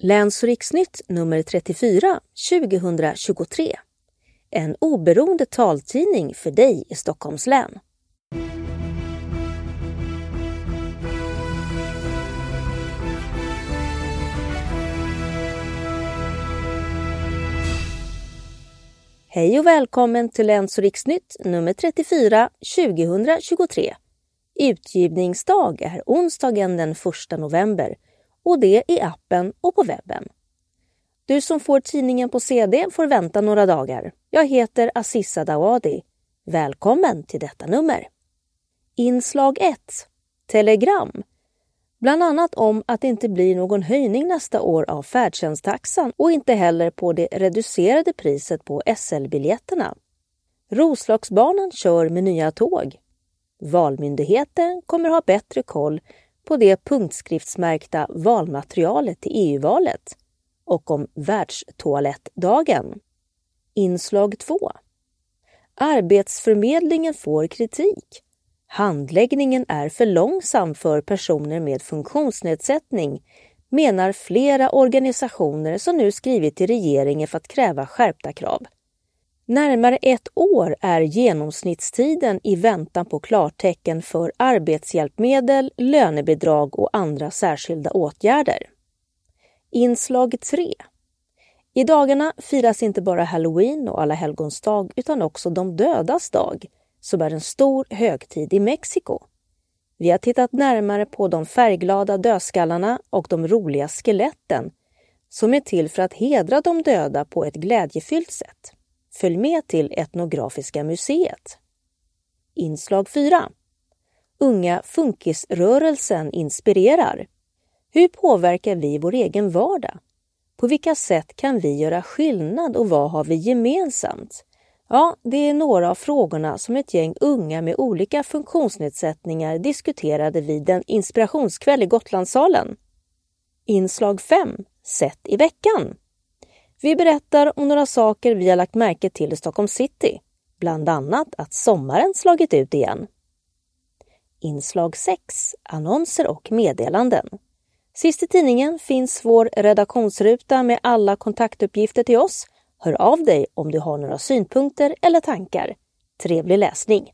Läns och riksnytt nummer 34 2023. En oberoende taltidning för dig i Stockholms län. Hej och välkommen till Läns och riksnytt nummer 34 2023. Utgivningsdag är onsdagen den 1 november och det i appen och på webben. Du som får tidningen på CD får vänta några dagar. Jag heter Assissa Dawadi. Välkommen till detta nummer. Inslag 1. Telegram. Bland annat om att det inte blir någon höjning nästa år av färdtjänsttaxan och inte heller på det reducerade priset på SL-biljetterna. Roslagsbanan kör med nya tåg. Valmyndigheten kommer ha bättre koll på det punktskriftsmärkta valmaterialet till EU-valet och om världstoalettdagen. Inslag 2. Arbetsförmedlingen får kritik. Handläggningen är för långsam för personer med funktionsnedsättning menar flera organisationer som nu skrivit till regeringen för att kräva skärpta krav. Närmare ett år är genomsnittstiden i väntan på klartecken för arbetshjälpmedel, lönebidrag och andra särskilda åtgärder. Inslag 3. I dagarna firas inte bara halloween och alla helgons dag utan också de dödas dag, som är en stor högtid i Mexiko. Vi har tittat närmare på de färgglada dödskallarna och de roliga skeletten som är till för att hedra de döda på ett glädjefyllt sätt. Följ med till Etnografiska museet. Inslag 4. Unga funkisrörelsen inspirerar. Hur påverkar vi vår egen vardag? På vilka sätt kan vi göra skillnad och vad har vi gemensamt? Ja, det är några av frågorna som ett gäng unga med olika funktionsnedsättningar diskuterade vid en inspirationskväll i Gotlandssalen. Inslag 5. Sätt i veckan. Vi berättar om några saker vi har lagt märke till i Stockholm city. Bland annat att sommaren slagit ut igen. Inslag 6. Annonser och meddelanden. Sist i tidningen finns vår redaktionsruta med alla kontaktuppgifter till oss. Hör av dig om du har några synpunkter eller tankar. Trevlig läsning!